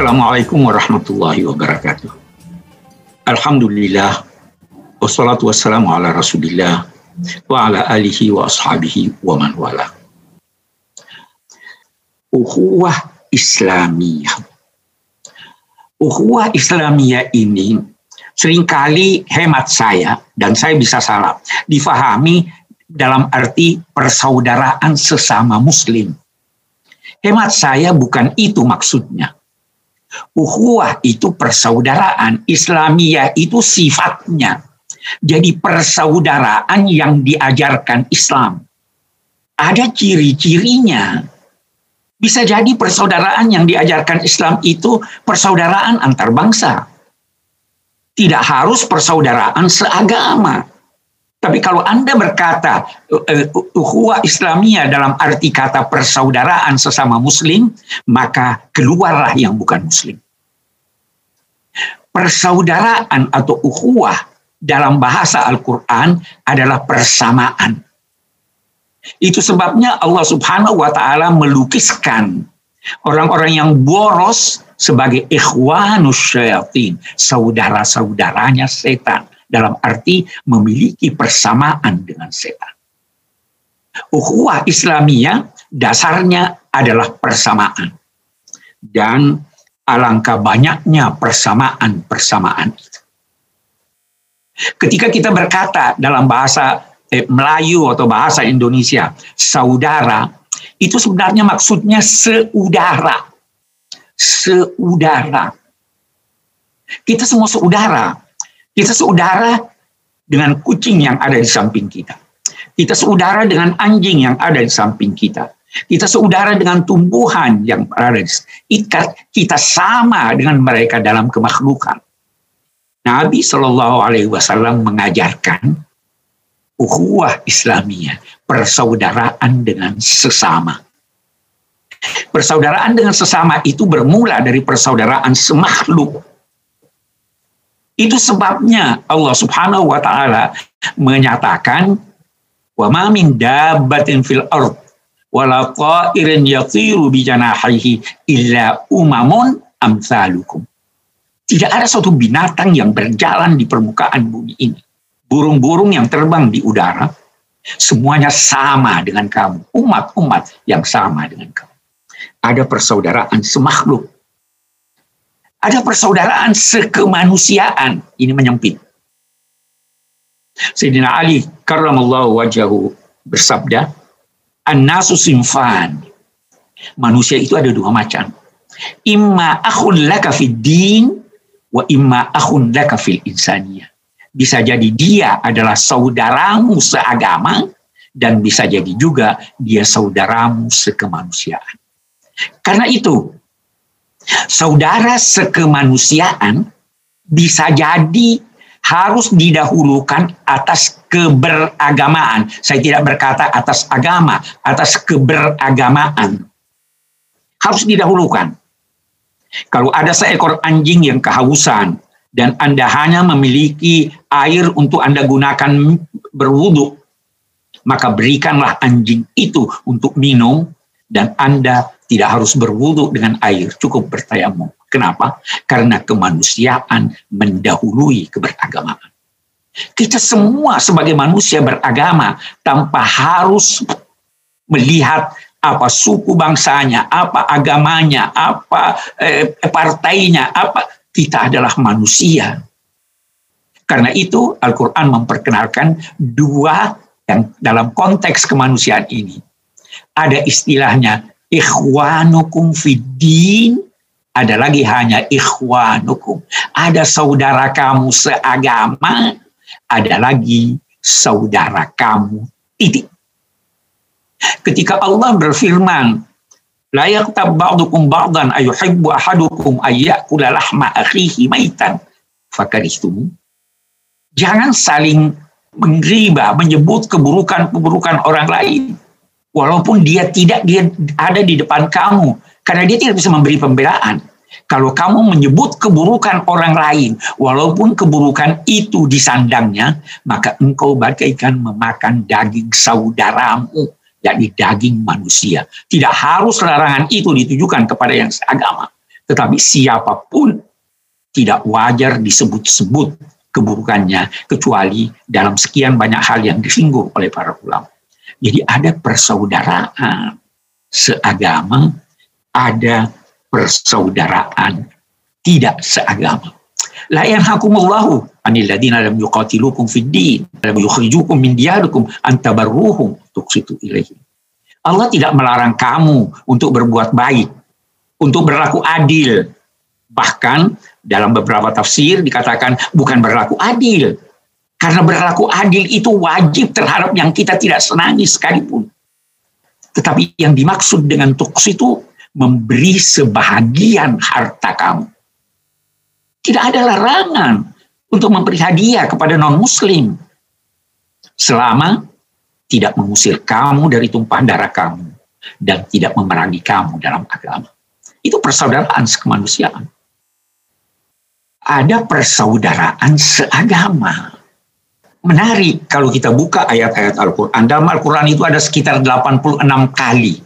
Assalamualaikum warahmatullahi wabarakatuh. Alhamdulillah wassalatu wassalamu ala Rasulillah wa ala alihi wa ashabihi wa man wala. Ukhuwah Islamiyah. Ukhuwah Islamiyah ini sering kali hemat saya dan saya bisa salah difahami dalam arti persaudaraan sesama muslim. Hemat saya bukan itu maksudnya. Uhuwah itu persaudaraan, Islamiyah itu sifatnya. Jadi persaudaraan yang diajarkan Islam. Ada ciri-cirinya. Bisa jadi persaudaraan yang diajarkan Islam itu persaudaraan antar bangsa. Tidak harus persaudaraan seagama. Tapi kalau Anda berkata eh, ukhuwah Islamiyah dalam arti kata persaudaraan sesama muslim, maka keluarlah yang bukan muslim. Persaudaraan atau ukhuwah dalam bahasa Al-Qur'an adalah persamaan. Itu sebabnya Allah Subhanahu wa taala melukiskan orang-orang yang boros sebagai ikhwanus syayatin, saudara-saudaranya setan dalam arti memiliki persamaan dengan setan. Ukhuwah Islamiyah dasarnya adalah persamaan. Dan alangkah banyaknya persamaan-persamaan itu. Ketika kita berkata dalam bahasa eh, Melayu atau bahasa Indonesia, saudara, itu sebenarnya maksudnya seudara. Seudara. Kita semua saudara, kita saudara dengan kucing yang ada di samping kita. Kita saudara dengan anjing yang ada di samping kita. Kita saudara dengan tumbuhan yang ada di ikat kita sama dengan mereka dalam kemakhlukan. Nabi Shallallahu Alaihi Wasallam mengajarkan ukhuwah Islamiyah, persaudaraan dengan sesama. Persaudaraan dengan sesama itu bermula dari persaudaraan semakhluk itu sebabnya Allah Subhanahu wa taala menyatakan wa ma min dabbatin fil ard wala ta'irin yatiru bi janahihi illa umamun amsalukum. Tidak ada suatu binatang yang berjalan di permukaan bumi ini. Burung-burung yang terbang di udara, semuanya sama dengan kamu. Umat-umat yang sama dengan kamu. Ada persaudaraan semakhluk ada persaudaraan sekemanusiaan. Ini menyempit. Sayyidina Ali karramallahu wajahu bersabda, An-nasu simfan. Manusia itu ada dua macam. Imma akhun laka fid din wa imma akhun laka fil insaniyah. Bisa jadi dia adalah saudaramu seagama dan bisa jadi juga dia saudaramu sekemanusiaan. Karena itu Saudara sekemanusiaan bisa jadi harus didahulukan atas keberagamaan. Saya tidak berkata atas agama, atas keberagamaan. Harus didahulukan. Kalau ada seekor anjing yang kehausan dan Anda hanya memiliki air untuk Anda gunakan berwudhu, maka berikanlah anjing itu untuk minum dan Anda tidak harus berwudhu dengan air, cukup bertayamum. Kenapa? Karena kemanusiaan mendahului keberagamaan. Kita semua sebagai manusia beragama tanpa harus melihat apa suku bangsanya, apa agamanya, apa eh, partainya, apa kita adalah manusia. Karena itu Al-Quran memperkenalkan dua yang dalam konteks kemanusiaan ini. Ada istilahnya ikhwanukum fiddin ada lagi hanya ikhwanukum. Ada saudara kamu seagama ada lagi saudara kamu titik ketika Allah berfirman la yaktab ba'dukum ba'dan ayuhibbu ahadukum ayyakula lahma akhihi maitan. Fakarihtum jangan saling mengriba menyebut keburukan-keburukan orang lain walaupun dia tidak dia ada di depan kamu. Karena dia tidak bisa memberi pembelaan kalau kamu menyebut keburukan orang lain walaupun keburukan itu disandangnya maka engkau bagaikan memakan daging saudaramu yakni daging manusia. Tidak harus larangan itu ditujukan kepada yang seagama. Tetapi siapa pun tidak wajar disebut-sebut keburukannya kecuali dalam sekian banyak hal yang disinggung oleh para ulama. Jadi ada persaudaraan seagama, ada persaudaraan tidak seagama. La yanhakumullahu anil ladina lam yuqatilukum fid din lam yukhrijukum min diyarikum an tabarruhum tuqsitu ilaihim. Allah tidak melarang kamu untuk berbuat baik, untuk berlaku adil. Bahkan dalam beberapa tafsir dikatakan bukan berlaku adil. Karena berlaku adil itu wajib terhadap yang kita tidak senangi sekalipun. Tetapi yang dimaksud dengan tuks itu memberi sebahagian harta kamu. Tidak ada larangan untuk memberi hadiah kepada non-muslim. Selama tidak mengusir kamu dari tumpahan darah kamu dan tidak memerangi kamu dalam agama. Itu persaudaraan kemanusiaan. Ada persaudaraan seagama. Menarik kalau kita buka ayat-ayat Al-Quran. Dalam Al-Quran itu ada sekitar 86 kali.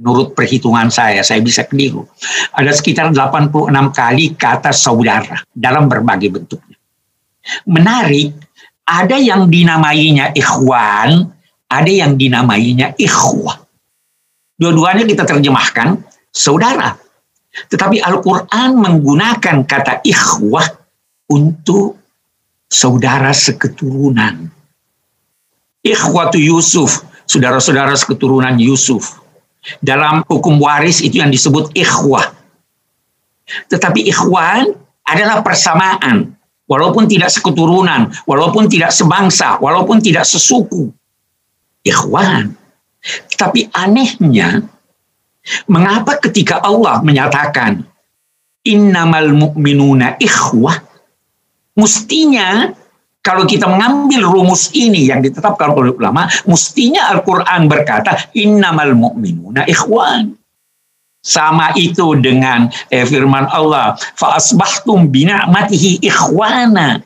Menurut perhitungan saya, saya bisa keliru. Ada sekitar 86 kali kata saudara dalam berbagai bentuknya. Menarik, ada yang dinamainya ikhwan, ada yang dinamainya ikhwah. Dua-duanya kita terjemahkan saudara. Tetapi Al-Quran menggunakan kata ikhwah untuk saudara seketurunan. Ikhwatu Yusuf, saudara-saudara seketurunan Yusuf. Dalam hukum waris itu yang disebut ikhwah. Tetapi ikhwan adalah persamaan. Walaupun tidak seketurunan, walaupun tidak sebangsa, walaupun tidak sesuku. Ikhwan. Tapi anehnya, Mengapa ketika Allah menyatakan innamal mu'minuna ikhwah mestinya kalau kita mengambil rumus ini yang ditetapkan oleh ulama, mestinya Al-Quran berkata, innamal mu'minuna ikhwan. Sama itu dengan eh, firman Allah, fa'asbahtum bina'matihi ikhwana.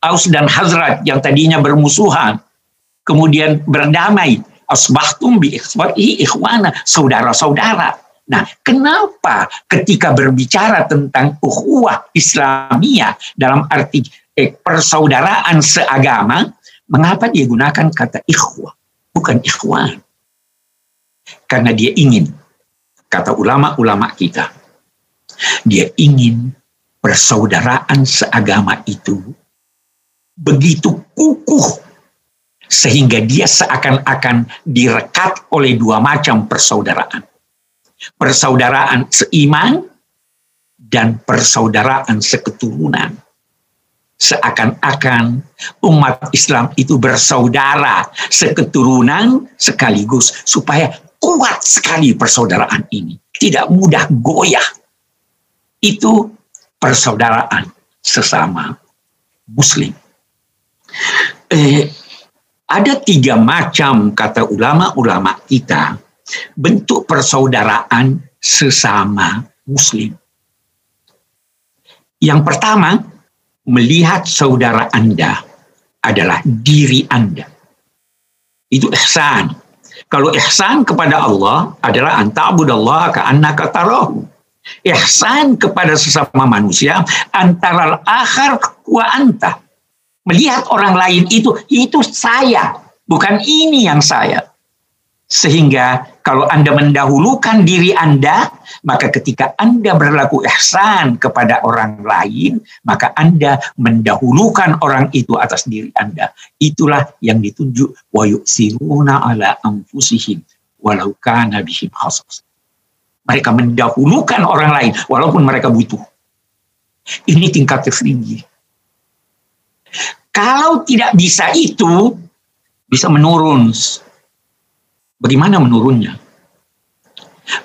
Aus dan Hazrat yang tadinya bermusuhan, kemudian berdamai asbahtum bi ikhwana, saudara-saudara. Nah, kenapa ketika berbicara tentang ukhuwah Islamiyah dalam arti eh, persaudaraan seagama, mengapa dia gunakan kata ikhwah, bukan ikhwan? Karena dia ingin, kata ulama-ulama kita, dia ingin persaudaraan seagama itu begitu kukuh sehingga dia seakan-akan direkat oleh dua macam persaudaraan. Persaudaraan seiman dan persaudaraan seketurunan. Seakan-akan umat Islam itu bersaudara, seketurunan sekaligus supaya kuat sekali persaudaraan ini. Tidak mudah goyah. Itu persaudaraan sesama muslim. Eh, ada tiga macam kata ulama-ulama kita bentuk persaudaraan sesama muslim. Yang pertama, melihat saudara Anda adalah diri Anda. Itu ihsan. Kalau ihsan kepada Allah adalah anta'budallah ka'annaka tarahu. Ihsan kepada sesama manusia antara al-akhar wa anta melihat orang lain itu, itu saya, bukan ini yang saya. Sehingga kalau Anda mendahulukan diri Anda, maka ketika Anda berlaku ihsan kepada orang lain, maka Anda mendahulukan orang itu atas diri Anda. Itulah yang ditunjuk wa yu'siruna ala anfusihim walau kana bihim khasas. Mereka mendahulukan orang lain walaupun mereka butuh. Ini tingkat tertinggi. Kalau tidak bisa itu, bisa menurun. Bagaimana menurunnya?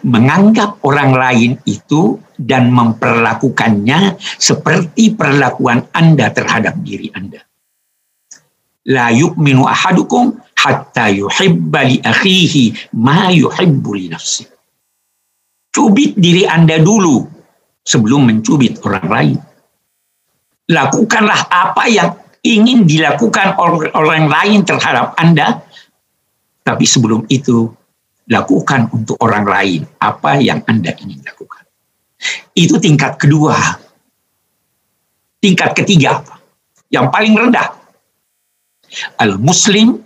Menganggap orang lain itu dan memperlakukannya seperti perlakuan Anda terhadap diri Anda. La yu'minu ahadukum hatta yuhibba li akhihi ma yuhibbu li nafsi. Cubit diri Anda dulu sebelum mencubit orang lain. Lakukanlah apa yang ingin dilakukan oleh orang lain terhadap Anda, tapi sebelum itu lakukan untuk orang lain apa yang Anda ingin lakukan. Itu tingkat kedua. Tingkat ketiga, yang paling rendah. Al-Muslim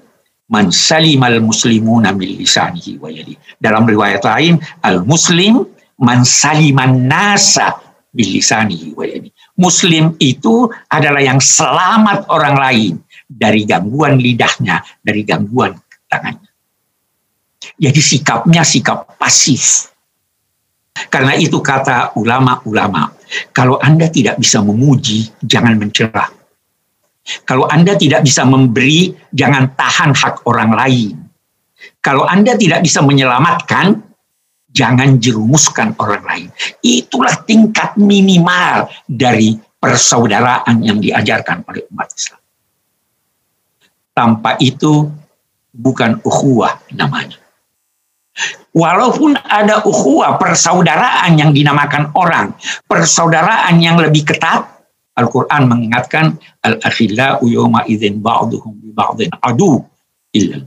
man salimal muslimuna min lisanihi wa yadi. Dalam riwayat lain, al-muslim man saliman nasa bil lisanihi wa yadi. Muslim itu adalah yang selamat orang lain dari gangguan lidahnya, dari gangguan tangannya. Jadi sikapnya sikap pasif. Karena itu kata ulama-ulama, kalau Anda tidak bisa memuji, jangan mencela. Kalau Anda tidak bisa memberi, jangan tahan hak orang lain. Kalau Anda tidak bisa menyelamatkan, jangan jerumuskan orang lain. Itulah tingkat minimal dari persaudaraan yang diajarkan oleh umat Islam. Tanpa itu bukan ukhuwah namanya. Walaupun ada ukhuwah, persaudaraan yang dinamakan orang, persaudaraan yang lebih ketat, Al-Quran mengingatkan al-akhillau yawma idzin ba'duhum bi ba'din adu illa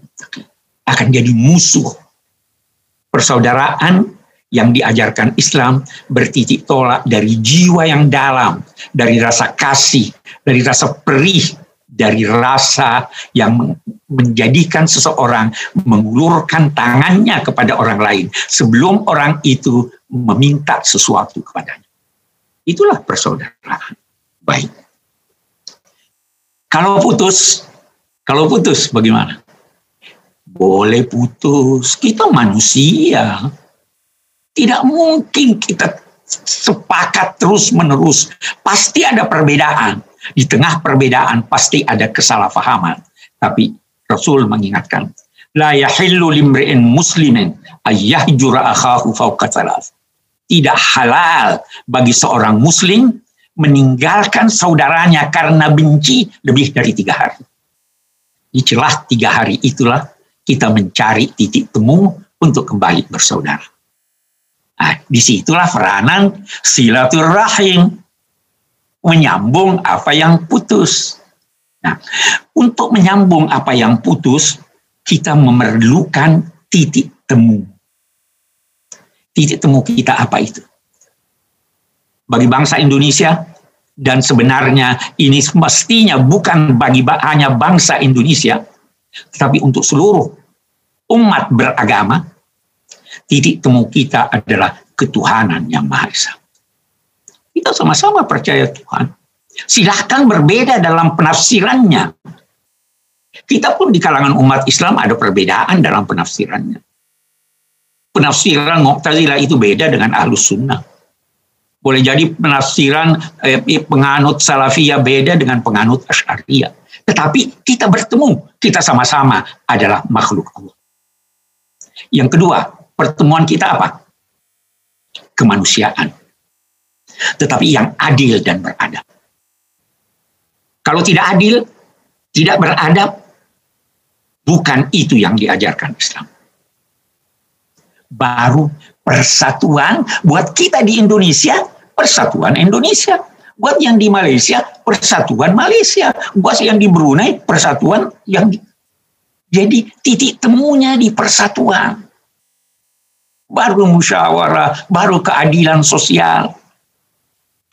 akan jadi musuh. Persaudaraan yang diajarkan Islam bertitik tolak dari jiwa yang dalam, dari rasa kasih, dari rasa perih, dari rasa yang menjadikan seseorang mengulurkan tangannya kepada orang lain sebelum orang itu meminta sesuatu kepadanya. Itulah persaudaraan. Baik. Kalau putus, kalau putus bagaimana? Boleh putus, kita manusia. Tidak mungkin kita sepakat terus-menerus. Pasti ada perbedaan di tengah perbedaan pasti ada kesalahpahaman. Tapi Rasul mengingatkan, la yahillu limri'in muslimin ayyahjura akhahu fawqa Tidak halal bagi seorang muslim meninggalkan saudaranya karena benci lebih dari tiga hari. Di celah tiga hari itulah kita mencari titik temu untuk kembali bersaudara. Nah, di situlah peranan silaturahim menyambung apa yang putus. Nah, untuk menyambung apa yang putus, kita memerlukan titik temu. Titik temu kita apa itu? Bagi bangsa Indonesia, dan sebenarnya ini mestinya bukan bagi hanya bangsa Indonesia, tetapi untuk seluruh umat beragama, titik temu kita adalah ketuhanan yang Maha Esa. Kita sama-sama percaya Tuhan. Silahkan berbeda dalam penafsirannya. Kita pun di kalangan umat Islam ada perbedaan dalam penafsirannya. Penafsiran Mu'tazilah itu beda dengan Ahlus Sunnah. Boleh jadi penafsiran eh, penganut Salafiyah beda dengan penganut Asy'ariyah. Tetapi kita bertemu, kita sama-sama adalah makhluk Allah. Yang kedua, pertemuan kita apa? Kemanusiaan tetapi yang adil dan beradab. Kalau tidak adil, tidak beradab, bukan itu yang diajarkan Islam. Baru persatuan buat kita di Indonesia, persatuan Indonesia. Buat yang di Malaysia, persatuan Malaysia. Buat yang di Brunei, persatuan yang di... Jadi titik temunya di persatuan. Baru musyawarah, baru keadilan sosial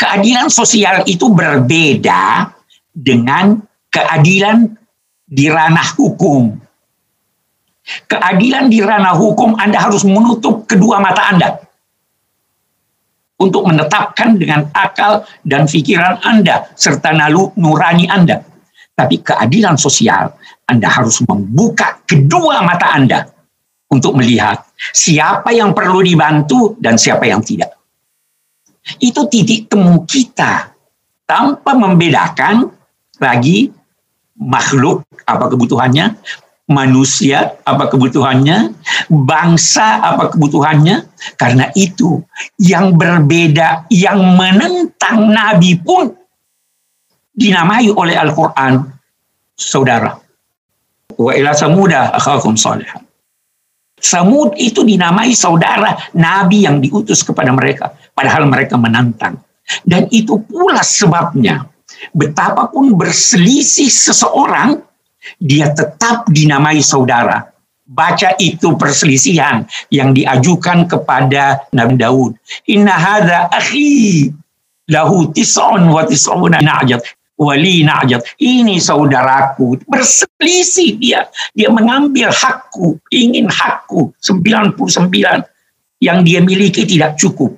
keadilan sosial itu berbeda dengan keadilan di ranah hukum. Keadilan di ranah hukum Anda harus menutup kedua mata Anda untuk menetapkan dengan akal dan pikiran Anda serta nalu nurani Anda. Tapi keadilan sosial Anda harus membuka kedua mata Anda untuk melihat siapa yang perlu dibantu dan siapa yang tidak. Itu titik temu kita tanpa membedakan lagi makhluk apa kebutuhannya, manusia apa kebutuhannya, bangsa apa kebutuhannya. Karena itu yang berbeda, yang menentang Nabi pun dinamai oleh Al-Quran saudara. Wa ila samuda akhakum salihan. Samud itu dinamai saudara Nabi yang diutus kepada mereka. Padahal mereka menantang. Dan itu pula sebabnya betapapun berselisih seseorang, dia tetap dinamai saudara. baca itu perselisihan yang diajukan kepada Nabi Daud. Inna hadha akhi lahu tis'un wa tis'una na'jat wali na'jat. Ini saudaraku. Berselisih dia. Dia mengambil hakku, ingin hakku 99 yang dia miliki tidak cukup.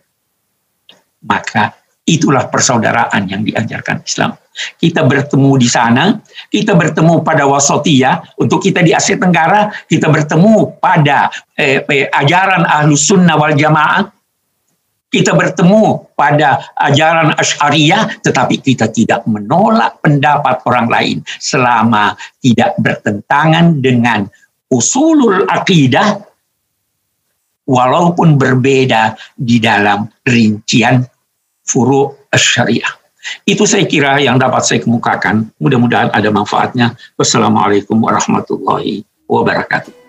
Maka itulah persaudaraan yang diajarkan Islam. Kita bertemu di sana, kita bertemu pada wasatiyah, untuk kita di Asia Tenggara, kita bertemu pada eh, eh, ajaran ahlus sunnah wal jamaah, kita bertemu pada ajaran Asy'ariyah tetapi kita tidak menolak pendapat orang lain selama tidak bertentangan dengan usulul akidah walaupun berbeda di dalam rincian furu syariah. Itu saya kira yang dapat saya kemukakan. Mudah-mudahan ada manfaatnya. Wassalamualaikum warahmatullahi wabarakatuh.